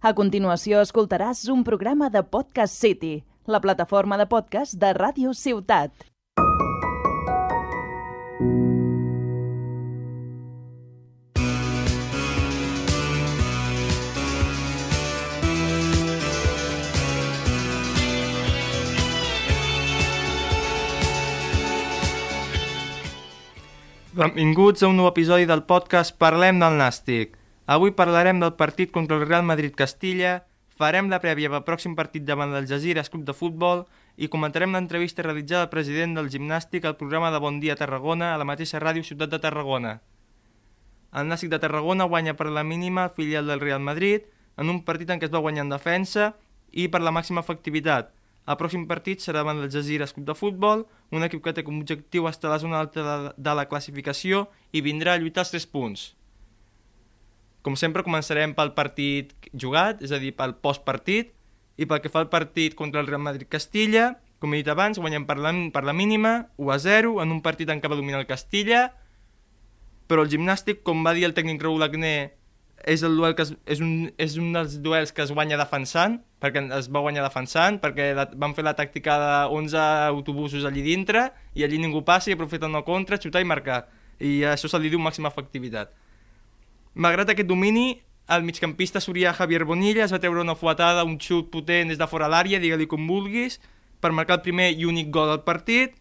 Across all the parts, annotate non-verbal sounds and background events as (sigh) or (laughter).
A continuació escoltaràs un programa de Podcast City, la plataforma de podcast de Ràdio Ciutat. Benvinguts a un nou episodi del podcast Parlem del Nàstic. Avui parlarem del partit contra el Real Madrid-Castilla, farem la prèvia pel pròxim partit davant del Jaziras Club de Futbol i comentarem l'entrevista realitzada al president del gimnàstic al programa de Bon Dia Tarragona a la mateixa ràdio Ciutat de Tarragona. El Nàstic de Tarragona guanya per la mínima el filial del Real Madrid en un partit en què es va guanyar en defensa i per la màxima efectivitat. El pròxim partit serà davant del Jaziras Club de Futbol, un equip que té com objectiu estar a la zona alta de la classificació i vindrà a lluitar els 3 punts. Com sempre començarem pel partit jugat, és a dir, pel postpartit, i pel que fa al partit contra el Real Madrid-Castilla, com he dit abans, guanyem per la, per la mínima, 1 a 0, en un partit en què va dominar el Castilla, però el gimnàstic, com va dir el tècnic Raúl Agné, és, el duel que es, és, un, és un dels duels que es guanya defensant, perquè es va guanyar defensant, perquè la, van fer la tàctica de 11 autobusos allí dintre, i allí ningú passa i aprofiten el contra, xutar i marcar. I això se li diu màxima efectivitat. Malgrat aquest domini, el migcampista surià Javier Bonilla es va treure una fuetada, un xut potent des de fora l'àrea, digue-li com vulguis, per marcar el primer i únic gol del partit,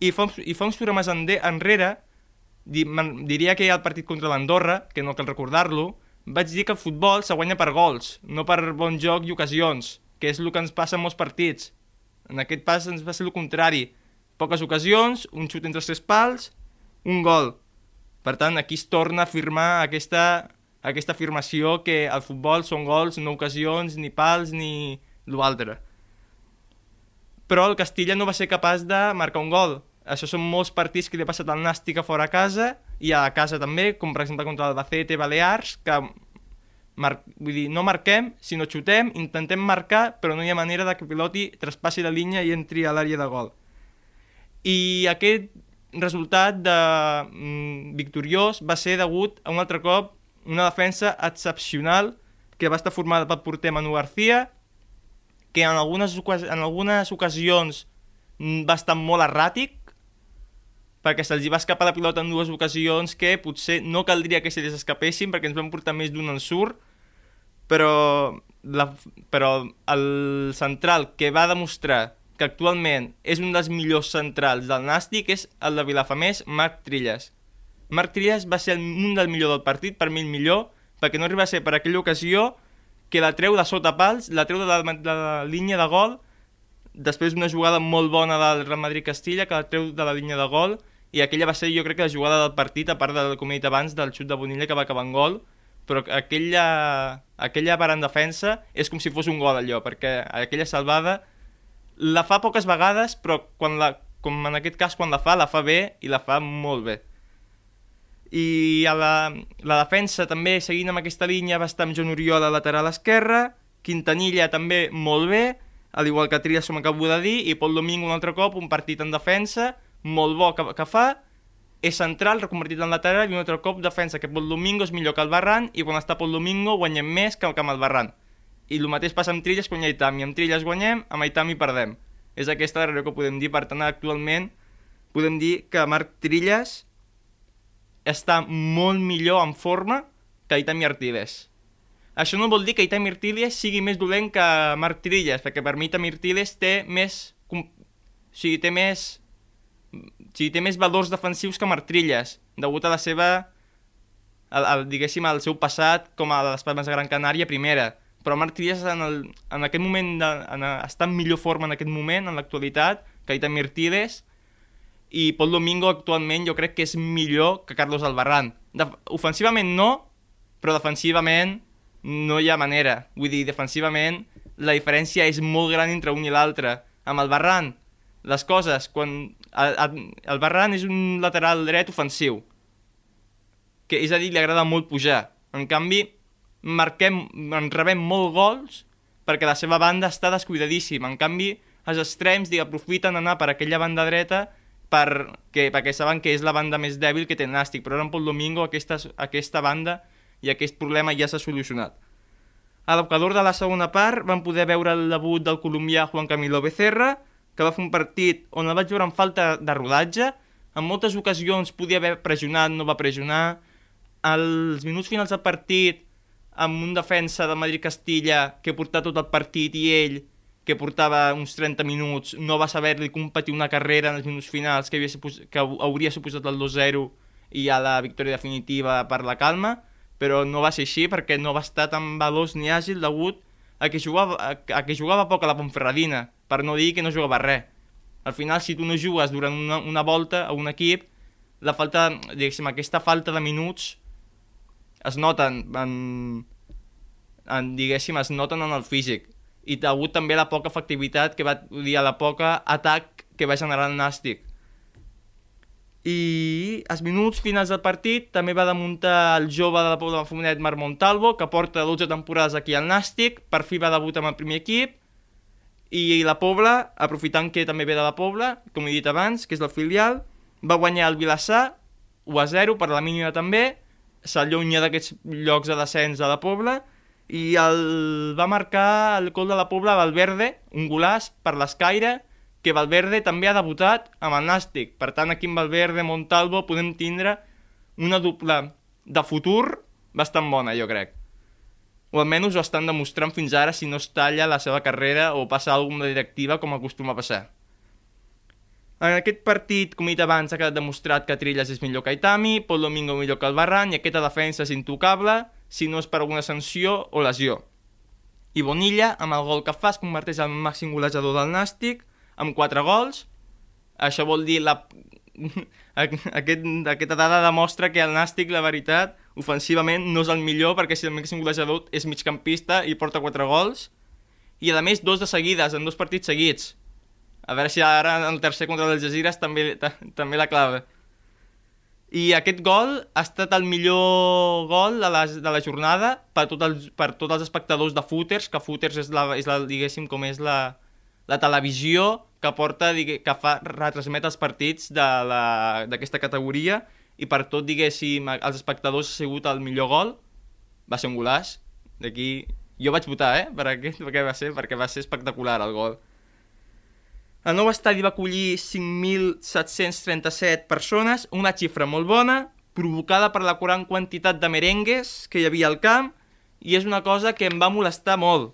i fa, i fa uns programes enrere, diria que hi ha el partit contra l'Andorra, que no cal recordar-lo, vaig dir que el futbol se guanya per gols, no per bon joc i ocasions, que és el que ens passa en molts partits. En aquest pas ens va ser el contrari. Poques ocasions, un xut entre els tres pals, un gol. Per tant, aquí es torna a afirmar aquesta, aquesta afirmació que el futbol són gols, no ocasions, ni pals, ni l'altre. Però el Castilla no va ser capaç de marcar un gol. Això són molts partits que li ha passat al Nàstic a fora a casa i a casa també, com per exemple contra l'Albacete Balears, que mar... vull dir, no marquem, sinó xutem, intentem marcar, però no hi ha manera de que el piloti traspassi la línia i entri a l'àrea de gol. I aquest resultat de mm, victoriós va ser degut a un altre cop una defensa excepcional que va estar formada pel porter Manu García, que en algunes, en algunes ocasions mm, va estar molt erràtic, perquè se'ls va escapar la pilota en dues ocasions que potser no caldria que se les escapessin perquè ens vam portar més d'un ensurt, però, la, però el central que va demostrar que actualment és un dels millors centrals del Nàstic és el de Vilafamés, Marc Trilles. Marc Trilles va ser un del millor del partit, per mi el millor, perquè no arriba a ser per aquella ocasió que la treu de sota pals, la treu de la, de la línia de gol, després d'una jugada molt bona del Real Madrid-Castilla, que la treu de la línia de gol, i aquella va ser jo crec que la jugada del partit, a part del com he dit abans, del xut de Bonilla que va acabar en gol, però aquella, aquella part en defensa és com si fos un gol allò, perquè aquella salvada la fa poques vegades, però quan la, com en aquest cas quan la fa, la fa bé i la fa molt bé. I a la, la defensa també, seguint amb aquesta línia, va estar amb Joan Oriol a lateral esquerra, Quintanilla també molt bé, al igual que Trias, com acabo de dir, i Pol Domingo un altre cop, un partit en defensa, molt bo que, que fa, és central, reconvertit en lateral, i un altre cop defensa que Pol Domingo és millor que el Barran, i quan està Pol Domingo guanyem més que que amb el Barran. I el mateix passa amb Trilles quan hi ha Itami. Amb Trilles guanyem, amb Itami perdem. És aquesta la que podem dir, per tant, actualment podem dir que Marc Trilles està molt millor en forma que Itami Artiles. Això no vol dir que Itami Artiles sigui més dolent que Marc Trilles, perquè per mi Itami Artiles té més... O sigui, té més sigui, té més valors defensius que Martrilles, degut a la seva, al, al, diguéssim, al seu passat com a les Palmes de Gran Canària primera. Però Martrilles en, el, en aquest moment de, en, està en millor forma en aquest moment, en l'actualitat, que Aita Mirtides, i Pol Domingo actualment jo crec que és millor que Carlos Albarrán. De, ofensivament no, però defensivament no hi ha manera. Vull dir, defensivament la diferència és molt gran entre un i l'altre. Amb el Barran, les coses, quan el Barran és un lateral dret ofensiu, que és a dir, li agrada molt pujar. En canvi, marquem, en rebem molt gols perquè la seva banda està descuidadíssima. En canvi, els extrems digue, aprofiten anar per aquella banda dreta per, que, perquè saben que és la banda més dèbil que té Nàstic, però ara en Pol Domingo aquesta, aquesta banda i aquest problema ja s'ha solucionat. A l'equador de la segona part vam poder veure el debut del colombià Juan Camilo Becerra, que va fer un partit on el vaig veure amb falta de rodatge, en moltes ocasions podia haver pressionat, no va pressionar, als minuts finals del partit, amb un defensa de Madrid-Castilla que portava tot el partit i ell, que portava uns 30 minuts, no va saber-li competir una carrera en els minuts finals que, havia que hauria suposat el 2-0 i ja la victòria definitiva per la calma, però no va ser així perquè no va estar tan veloç ni àgil degut a que jugava, a, a que jugava poc a la Pontferradina, per no dir que no jugava res. Al final, si tu no jugues durant una, una volta a un equip, la falta, diguéssim, aquesta falta de minuts es noten en, en diguéssim, es noten en el físic. I degut també la poca efectivitat que va dir a la poca atac que va generar el Nàstic. I als minuts finals del partit també va demuntar el jove de la Pobla de Fomenet Marc Montalvo, que porta 12 temporades aquí al Nàstic, per fi va debutar amb el primer equip, i la Pobla, aprofitant que també ve de la Pobla, com he dit abans, que és el filial, va guanyar el Vilassar 1 a 0 per la mínima també, s'allunya d'aquests llocs de descens de la Pobla, i el va marcar el gol de la Pobla Valverde, un golàs per l'escaire, que Valverde també ha debutat amb el Nàstic. Per tant, aquí amb Valverde, Montalvo, podem tindre una dupla de futur bastant bona, jo crec. O almenys ho estan demostrant fins ara si no es talla la seva carrera o passa alguna directiva com acostuma a passar. En aquest partit, com he dit abans, ha quedat demostrat que Trilles és millor que Itami, Pol Domingo millor que el Barran i aquesta defensa és intocable si no és per alguna sanció o lesió. I Bonilla, amb el gol que fa, es converteix en el màxim golejador del Nàstic, amb 4 gols. Això vol dir la... (laughs) Aquest, aquesta dada demostra que el Nàstic, la veritat, ofensivament no és el millor perquè si el màxim golejador és migcampista i porta 4 gols i a més dos de seguides, en dos partits seguits a veure si ara en el tercer contra el Jazeera també, també la clave. I aquest gol ha estat el millor gol de la, de la jornada per, tot els, per tots els espectadors de Footers, que Footers és, la, és la, diguéssim, com és la, la televisió que porta, que fa retransmet els partits d'aquesta categoria i per tot, diguéssim, els espectadors ha sigut el millor gol, va ser un golaç, d'aquí... Jo vaig votar, eh, per aquest, perquè va ser, perquè va ser espectacular el gol. El nou estadi va acollir 5.737 persones, una xifra molt bona, provocada per la gran quantitat de merengues que hi havia al camp, i és una cosa que em va molestar molt,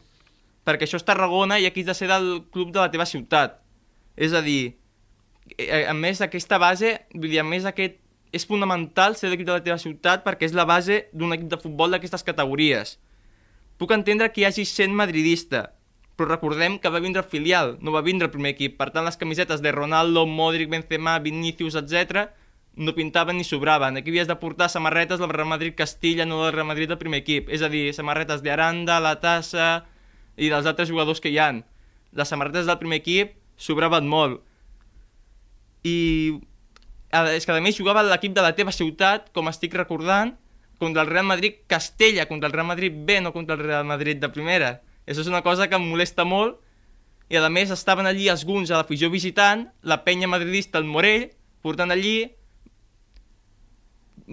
perquè això és Tarragona i aquí has de ser del club de la teva ciutat. És a dir, eh, a més d'aquesta base, vull dir, a més aquest, és fonamental ser l'equip de la teva ciutat perquè és la base d'un equip de futbol d'aquestes categories. Puc entendre que hi hagi 100 madridista, però recordem que va vindre filial, no va vindre el primer equip. Per tant, les camisetes de Ronaldo, Modric, Benzema, Vinicius, etc no pintaven ni sobraven. Aquí havies de portar samarretes del Real Madrid Castilla, no del Real Madrid del primer equip. És a dir, samarretes d'Aranda, la Tassa, i dels altres jugadors que hi han. Les samarretes del primer equip sobraven molt. I és que a més jugava l'equip de la teva ciutat, com estic recordant, contra el Real Madrid Castella, contra el Real Madrid B, no contra el Real Madrid de primera. Això és una cosa que em molesta molt i a més estaven allí els guns a l'afició visitant, la penya madridista, el Morell, portant allí...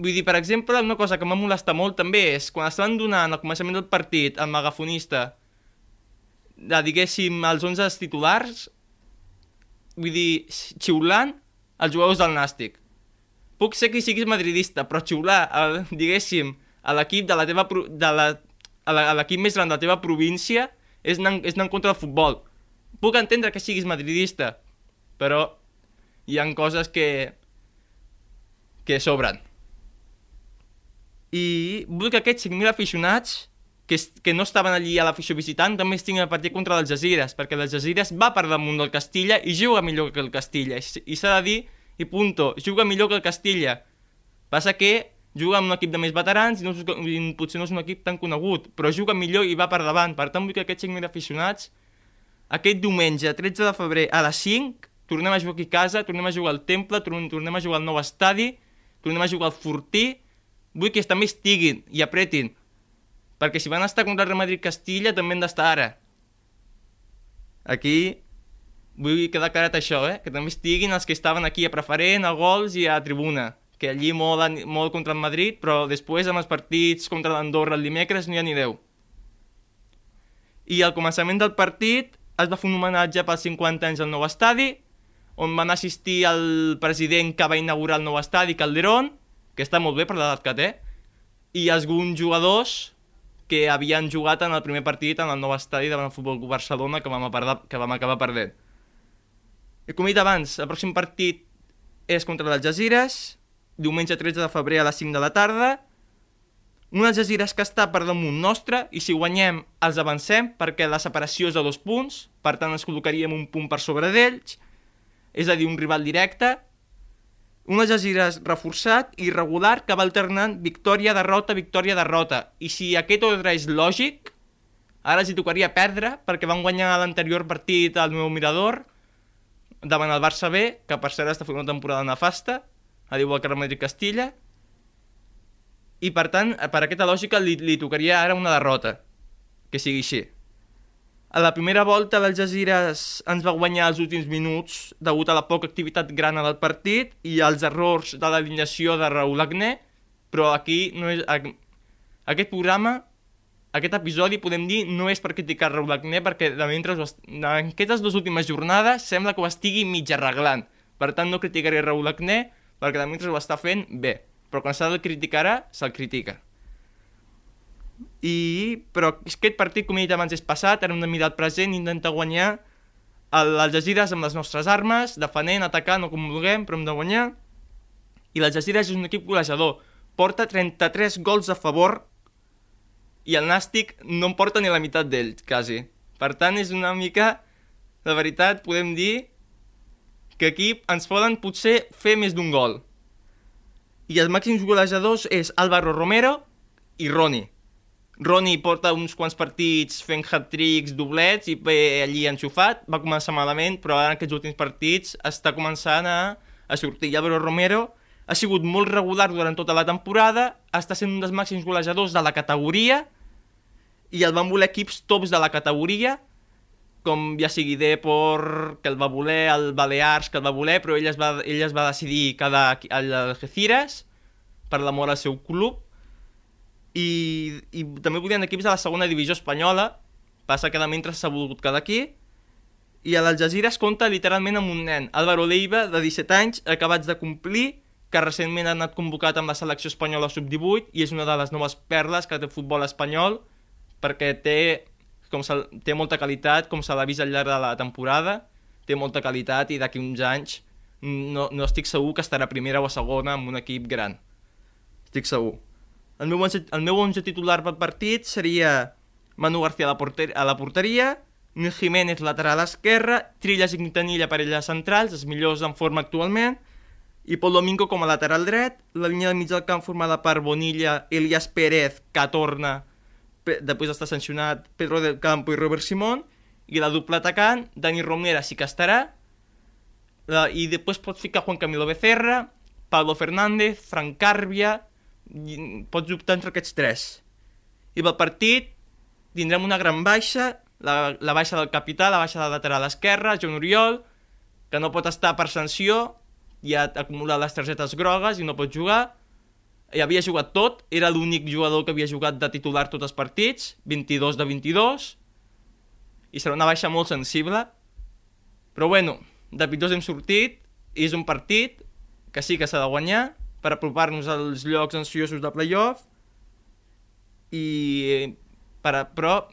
Vull dir, per exemple, una cosa que m'ha molestat molt també és quan estaven donant al començament del partit el megafonista de, diguéssim, els 11 titulars, vull dir, xiulant els jugadors del Nàstic. Puc ser que siguis madridista, però xiular, el, diguéssim, a l'equip de la teva... De la, l'equip més gran de la teva província és anar, és anar en contra del futbol. Puc entendre que siguis madridista, però hi han coses que que sobren. I vull que aquests 5.000 aficionats que, que no estaven allí a l'afició visitant també estiguin a partir contra les Jazires, perquè les Jazires va per damunt del Castilla i juga millor que el Castilla. I s'ha de dir, i punto, juga millor que el Castilla. Passa que juga amb un equip de més veterans i, no, i potser no és un equip tan conegut, però juga millor i va per davant. Per tant, vull que aquests 5.000 aficionats, aquest diumenge, 13 de febrer, a les 5, tornem a jugar aquí a casa, tornem a jugar al Temple, tornem a jugar al nou estadi, tornem a jugar al Fortí, vull que també estiguin i apretin, perquè si van estar contra el Real Madrid-Castilla també han d'estar ara. Aquí vull quedar clarat això, eh? que també estiguin els que estaven aquí a preferent, a gols i a tribuna, que allí molt, molt contra el Madrid, però després amb els partits contra l'Andorra el dimecres no hi ha ni Déu. i al començament del partit es va fer un homenatge pels 50 anys al nou estadi, on van assistir el president que va inaugurar el nou estadi, Calderón, que està molt bé per l'edat que té, i alguns jugadors que havien jugat en el primer partit en el nou estadi davant el Futbol Barcelona que vam, apardar, que vam acabar perdent. I com he dit abans, el pròxim partit és contra l'Algesires, diumenge 13 de febrer a les 5 de la tarda, un Algesires que està per damunt nostre i si guanyem els avancem perquè la separació és de dos punts, per tant ens col·locaríem un punt per sobre d'ells, és a dir, un rival directe, un Algesires reforçat i regular que va alternant victòria, derrota, victòria, derrota. I si aquest ordre és lògic, ara els hi tocaria perdre perquè van guanyar l'anterior partit al meu mirador davant el Barça B, que per cert està fent una temporada nefasta, a que el Madrid Castilla, i per tant, per aquesta lògica li, li tocaria ara una derrota, que sigui així. A la primera volta l'Algesires ens va guanyar els últims minuts degut a la poca activitat grana del partit i als errors de l'alineació de Raúl Agné, però aquí no és... Aquest programa, aquest episodi, podem dir, no és per criticar Raúl Agné perquè de mentre en aquestes dues últimes jornades sembla que ho estigui mig arreglant. Per tant, no criticaré Raúl Agné perquè de mentre ho està fent bé. Però quan s'ha de criticar se'l critica i, però aquest partit, com he dit abans, és passat, ara hem de mirar el present intentar guanyar l'Algesires amb les nostres armes, defenent, atacant o com vulguem, però hem de guanyar. I l'Algesires és un equip golejador, porta 33 gols a favor i el Nàstic no en porta ni la meitat d'ells, quasi. Per tant, és una mica, de veritat, podem dir que aquí ens poden potser fer més d'un gol. I els màxims golejadors és Álvaro Romero i Roni. Roni porta uns quants partits fent hat-tricks, doblets i bé, allí enxufat, va començar malament, però ara en aquests últims partits està començant a, a sortir. I Álvaro Romero ha sigut molt regular durant tota la temporada, està sent un dels màxims golejadors de la categoria i el van voler equips tops de la categoria, com ja sigui Depor, que el va voler, el Balears, que el va voler, però ell es va, ell es va decidir quedar al Algeciras per l'amor al seu club. I, i també volien equips de la segona divisió espanyola, passa que de mentre s'ha volgut quedar aquí, i a l'Algesira es compta literalment amb un nen, Álvaro Leiva, de 17 anys, acabats de complir, que recentment ha anat convocat amb la selecció espanyola sub-18 i és una de les noves perles que té el futbol espanyol perquè té, com se, té molta qualitat, com se l'ha vist al llarg de la temporada, té molta qualitat i d'aquí uns anys no, no estic segur que estarà primera o segona amb un equip gran. Estic segur. El meu, el meu 11 titular pel partit seria Manu García a la, porter, a la porteria, Nil Jiménez lateral esquerra, Trillas i Quintanilla parella centrals, els millors en forma actualment, i Pol Domingo com a lateral dret, la línia del mig del camp formada per Bonilla, Elias Pérez, que torna, després d'estar sancionat, Pedro del Campo i Robert Simón, i la dupla atacant, Dani Romera sí que estarà, i després pot ficar Juan Camilo Becerra, Pablo Fernández, Frank Carbia, pots optar entre aquests tres. I pel partit tindrem una gran baixa, la, la baixa del capità, la baixa del lateral esquerre, Joan Oriol, que no pot estar per sanció, i ha acumulat les targetes grogues i no pot jugar. I havia jugat tot, era l'únic jugador que havia jugat de titular tots els partits, 22 de 22, i serà una baixa molt sensible. Però bueno, de pitjors hem sortit, i és un partit que sí que s'ha de guanyar, per apropar-nos als llocs ansiosos de playoff i per a, però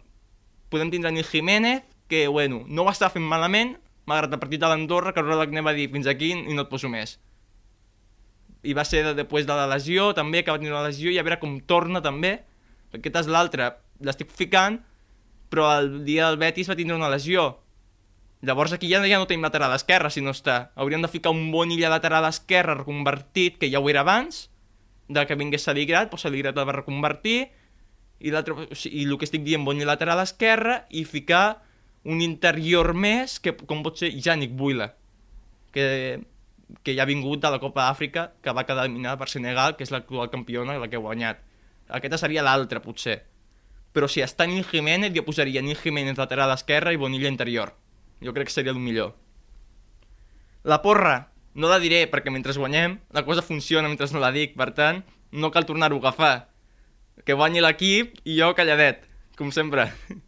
podem tindre Nil Jiménez que bueno, no ho està fent malament malgrat el partit de l'Andorra que Rodak va dir fins aquí i no et poso més i va ser després de la lesió també que va tenir una lesió i a veure com torna també aquest és l'altre l'estic ficant però el dia del Betis va tindre una lesió Llavors aquí ja, ja no tenim lateral esquerra si no està. Hauríem de ficar un bon illa lateral esquerra reconvertit, que ja ho era abans, de que vingués Saligrat, però Saligrat el va reconvertir, i, o sigui, i el que estic dient, bon lateral esquerra, i ficar un interior més, que com pot ser Yannick Buila, que, que ja ha vingut de la Copa d'Àfrica, que va quedar eliminada per Senegal, que és l'actual campiona, la que ha guanyat. Aquesta seria l'altra, potser. Però si està Nil Jiménez, jo posaria Nil Jiménez lateral esquerra i Bonilla interior. Jo crec que seria el millor. La porra, no la diré perquè mentre guanyem la cosa funciona mentre no la dic, per tant, no cal tornar-ho a agafar. Que guanyi l'equip i jo calladet, com sempre. (laughs)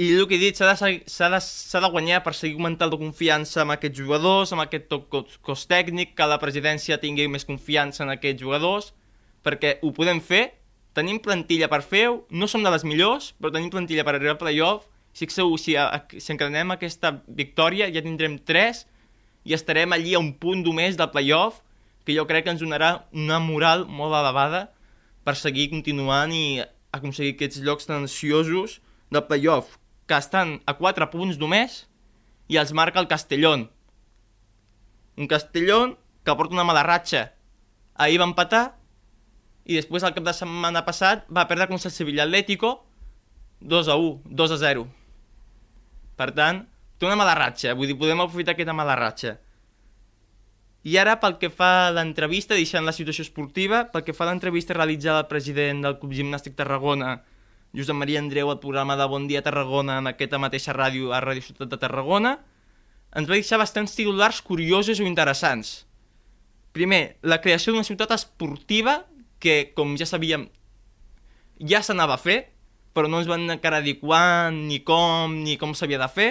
I el que he dit, s'ha de, de, de guanyar per seguir augmentant la confiança amb aquests jugadors, amb aquest cos, cos tècnic, que la presidència tingui més confiança en aquests jugadors, perquè ho podem fer, tenim plantilla per fer-ho, no som de les millors, però tenim plantilla per arribar al playoff, si, segur, si, a, si encadenem aquesta victòria ja tindrem 3 i estarem allí a un punt només del playoff, que jo crec que ens donarà una moral molt elevada per seguir continuant i aconseguir aquests llocs tan ansiosos del playoff, que estan a 4 punts només i els marca el Castellón. Un Castellón que porta una mala ratxa. Ahir va empatar i després el cap de setmana passat va perdre contra el Sevilla Atlético 2 a 1, 2 a 0. Per tant, té una mala ratxa, vull dir, podem aprofitar aquesta mala ratxa. I ara, pel que fa a l'entrevista, deixant la situació esportiva, pel que fa a l'entrevista realitzada al president del Club Gimnàstic Tarragona, Josep Maria Andreu, al programa de Bon Dia Tarragona, en aquesta mateixa ràdio, a Ràdio Ciutat de Tarragona, ens va deixar bastants titulars curiosos o interessants. Primer, la creació d'una ciutat esportiva que, com ja sabíem, ja s'anava a fer, però no ens van encara dir quan, ni com, ni com s'havia de fer,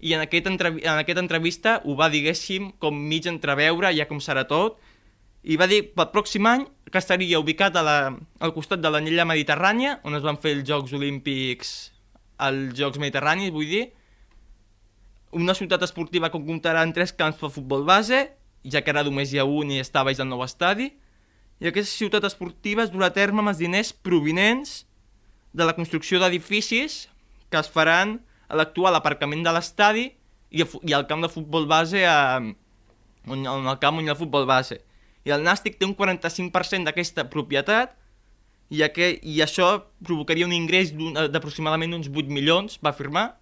i en, aquest en aquesta entrevista ho va, diguéssim, com mig entreveure, ja com serà tot, i va dir pel pròxim any que estaria ubicat a la, al costat de l'anella mediterrània, on es van fer els Jocs Olímpics, els Jocs Mediterranis, vull dir, una ciutat esportiva que comptarà en tres camps per futbol base, ja que ara només hi ha un i està baix del nou estadi, i aquesta ciutat esportiva es durà a terme amb els diners provinents de la construcció d'edificis que es faran a l'actual aparcament de l'estadi i, i al camp de futbol base a, on, on el camp on hi ha el futbol base. I el Nàstic té un 45% d'aquesta propietat i, aqu i això provocaria un ingrés d'un- d'aproximadament uns 8 milions, va afirmar,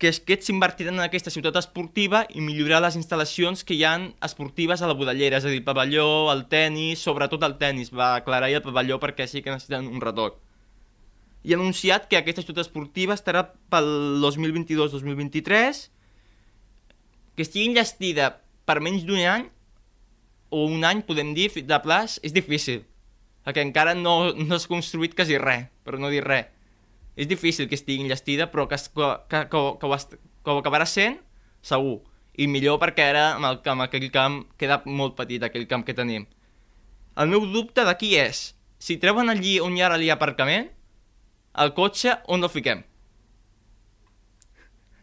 que és que s'invertiran en aquesta ciutat esportiva i millorar les instal·lacions que hi han esportives a la Budellera, és a dir, el pavelló, el tennis, sobretot el tennis, va aclarar i el pavelló perquè sí que necessiten un retoc. I ha anunciat que aquesta ciutat esportiva estarà pel 2022-2023, que estigui enllestida per menys d'un any, o un any, podem dir, de plaç, és difícil, perquè encara no, no s'ha construït quasi res, per no dir res és difícil que estigui enllestida, però que, que, que, que, ho- que, ho, acabarà sent, segur. I millor perquè ara amb, el, amb aquell camp queda molt petit, aquell camp que tenim. El meu dubte d'aquí és, si treuen allí on hi ha allí aparcament, el cotxe on el fiquem?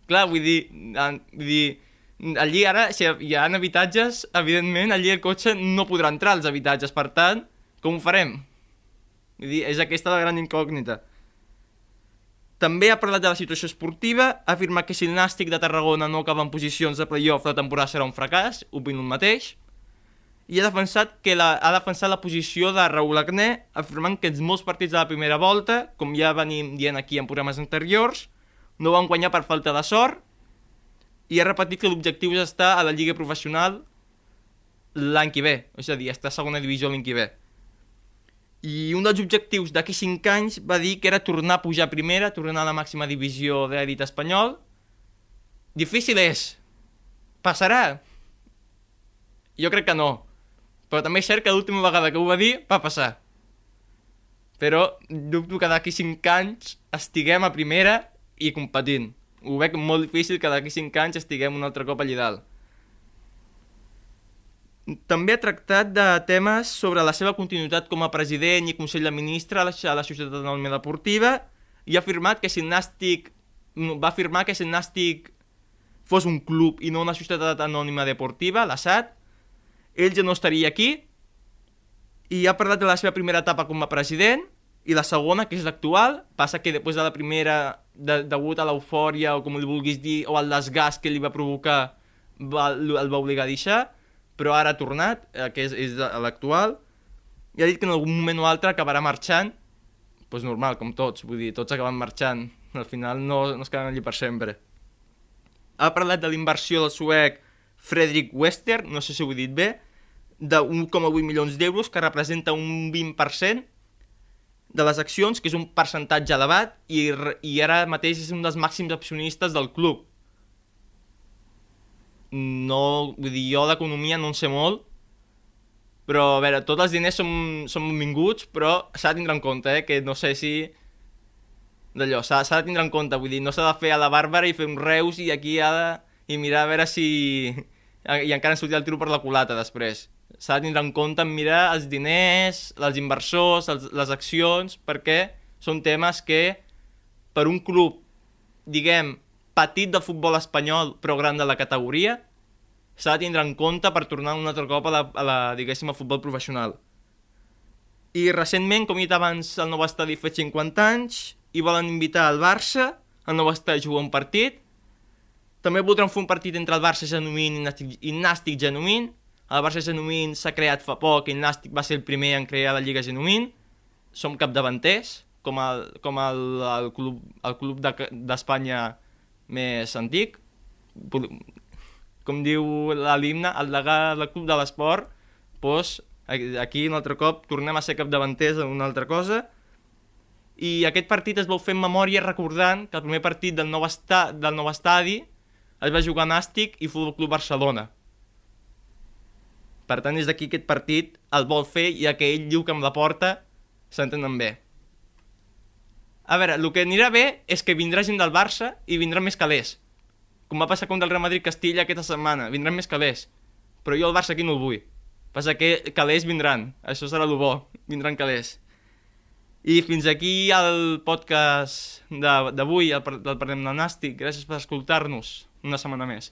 Clar, vull dir, vull dir, allí ara, si hi ha habitatges, evidentment, allí el cotxe no podrà entrar als habitatges, per tant, com ho farem? Vull dir, és aquesta la gran incògnita. També ha parlat de la situació esportiva, ha afirmat que si el Nàstic de Tarragona no acaba en posicions de playoff la temporada serà un fracàs, opino el mateix, i ha defensat, que la, ha defensat la posició de Raúl Agné, afirmant que els molts partits de la primera volta, com ja venim dient aquí en programes anteriors, no van guanyar per falta de sort, i ha repetit que l'objectiu és estar a la Lliga Professional l'any que ve, és a dir, estar a segona divisió l'any que ve. I un dels objectius d'aquí 5 anys va dir que era tornar a pujar a primera, tornar a la màxima divisió de espanyol. Difícil és. Passarà? Jo crec que no. Però també és cert que l'última vegada que ho va dir va passar. Però dubto que d'aquí 5 anys estiguem a primera i competint. Ho veig molt difícil que d'aquí 5 anys estiguem un altre cop allà dalt. També ha tractat de temes sobre la seva continuïtat com a president i consell de ministre a la, Societat Anònima Deportiva i ha afirmat que si Nàstic va afirmar que si Nàstic fos un club i no una societat anònima deportiva, la SAT, ell ja no estaria aquí i ha parlat de la seva primera etapa com a president i la segona, que és l'actual, passa que després de la primera, de, degut a l'eufòria o com li vulguis dir, o al desgast que li va provocar, va, el va obligar a deixar, però ara ha tornat, eh, que és, és l'actual, i ha dit que en algun moment o altre acabarà marxant, doncs normal, com tots, vull dir, tots acaben marxant, al final no, no es queden allí per sempre. Ha parlat de l'inversió del suec Frederick Wester, no sé si ho he dit bé, de 1,8 milions d'euros, que representa un 20% de les accions, que és un percentatge elevat, i, i ara mateix és un dels màxims accionistes del club. No, vull dir, jo d'economia no en sé molt, però a veure, tots els diners són, són benvinguts, però s'ha de tindre en compte, eh, que no sé si... d'allò, s'ha de tindre en compte, vull dir, no s'ha de fer a la bàrbara i fer un reus i aquí ha de... i mirar a veure si... i encara ens sortirà el tiro per la culata després. S'ha de tindre en compte en mirar els diners, els inversors, els, les accions, perquè són temes que per un club, diguem, petit de futbol espanyol però gran de la categoria, s'ha de tindre en compte per tornar un altre cop a la, a la diguéssim, a futbol professional. I recentment, com he dit abans, el nou estadi fa 50 anys i volen invitar el Barça, el nou estadi jugar un partit. També voldran fer un partit entre el Barça Genuïn i i Nàstic Genuïn. El Barça Genuïn s'ha creat fa poc el Nàstic va ser el primer en crear la Lliga Genuïn. Som capdavanters, com el, com el, el club, el club d'Espanya de, més antic. Com diu l'himne, el degà del club de l'esport, doncs, Aquí, un altre cop, tornem a ser capdavanters en una altra cosa. I aquest partit es vau fer en memòria recordant que el primer partit del nou, esta del nou estadi es va jugar Nàstic i Futbol Club Barcelona. Per tant, des d'aquí aquest partit el vol fer i que ell diu que amb la porta s'entenen bé. A veure, el que anirà bé és que vindrà gent del Barça i vindrà més calés. Com va passar contra el Real Madrid-Castilla aquesta setmana, vindran més calés. Però jo el Barça aquí no el vull. Passa que calés vindran, això serà el bo, vindran calés. I fins aquí el podcast d'avui, el, del Parlem del Nàstic. Gràcies per escoltar-nos una setmana més.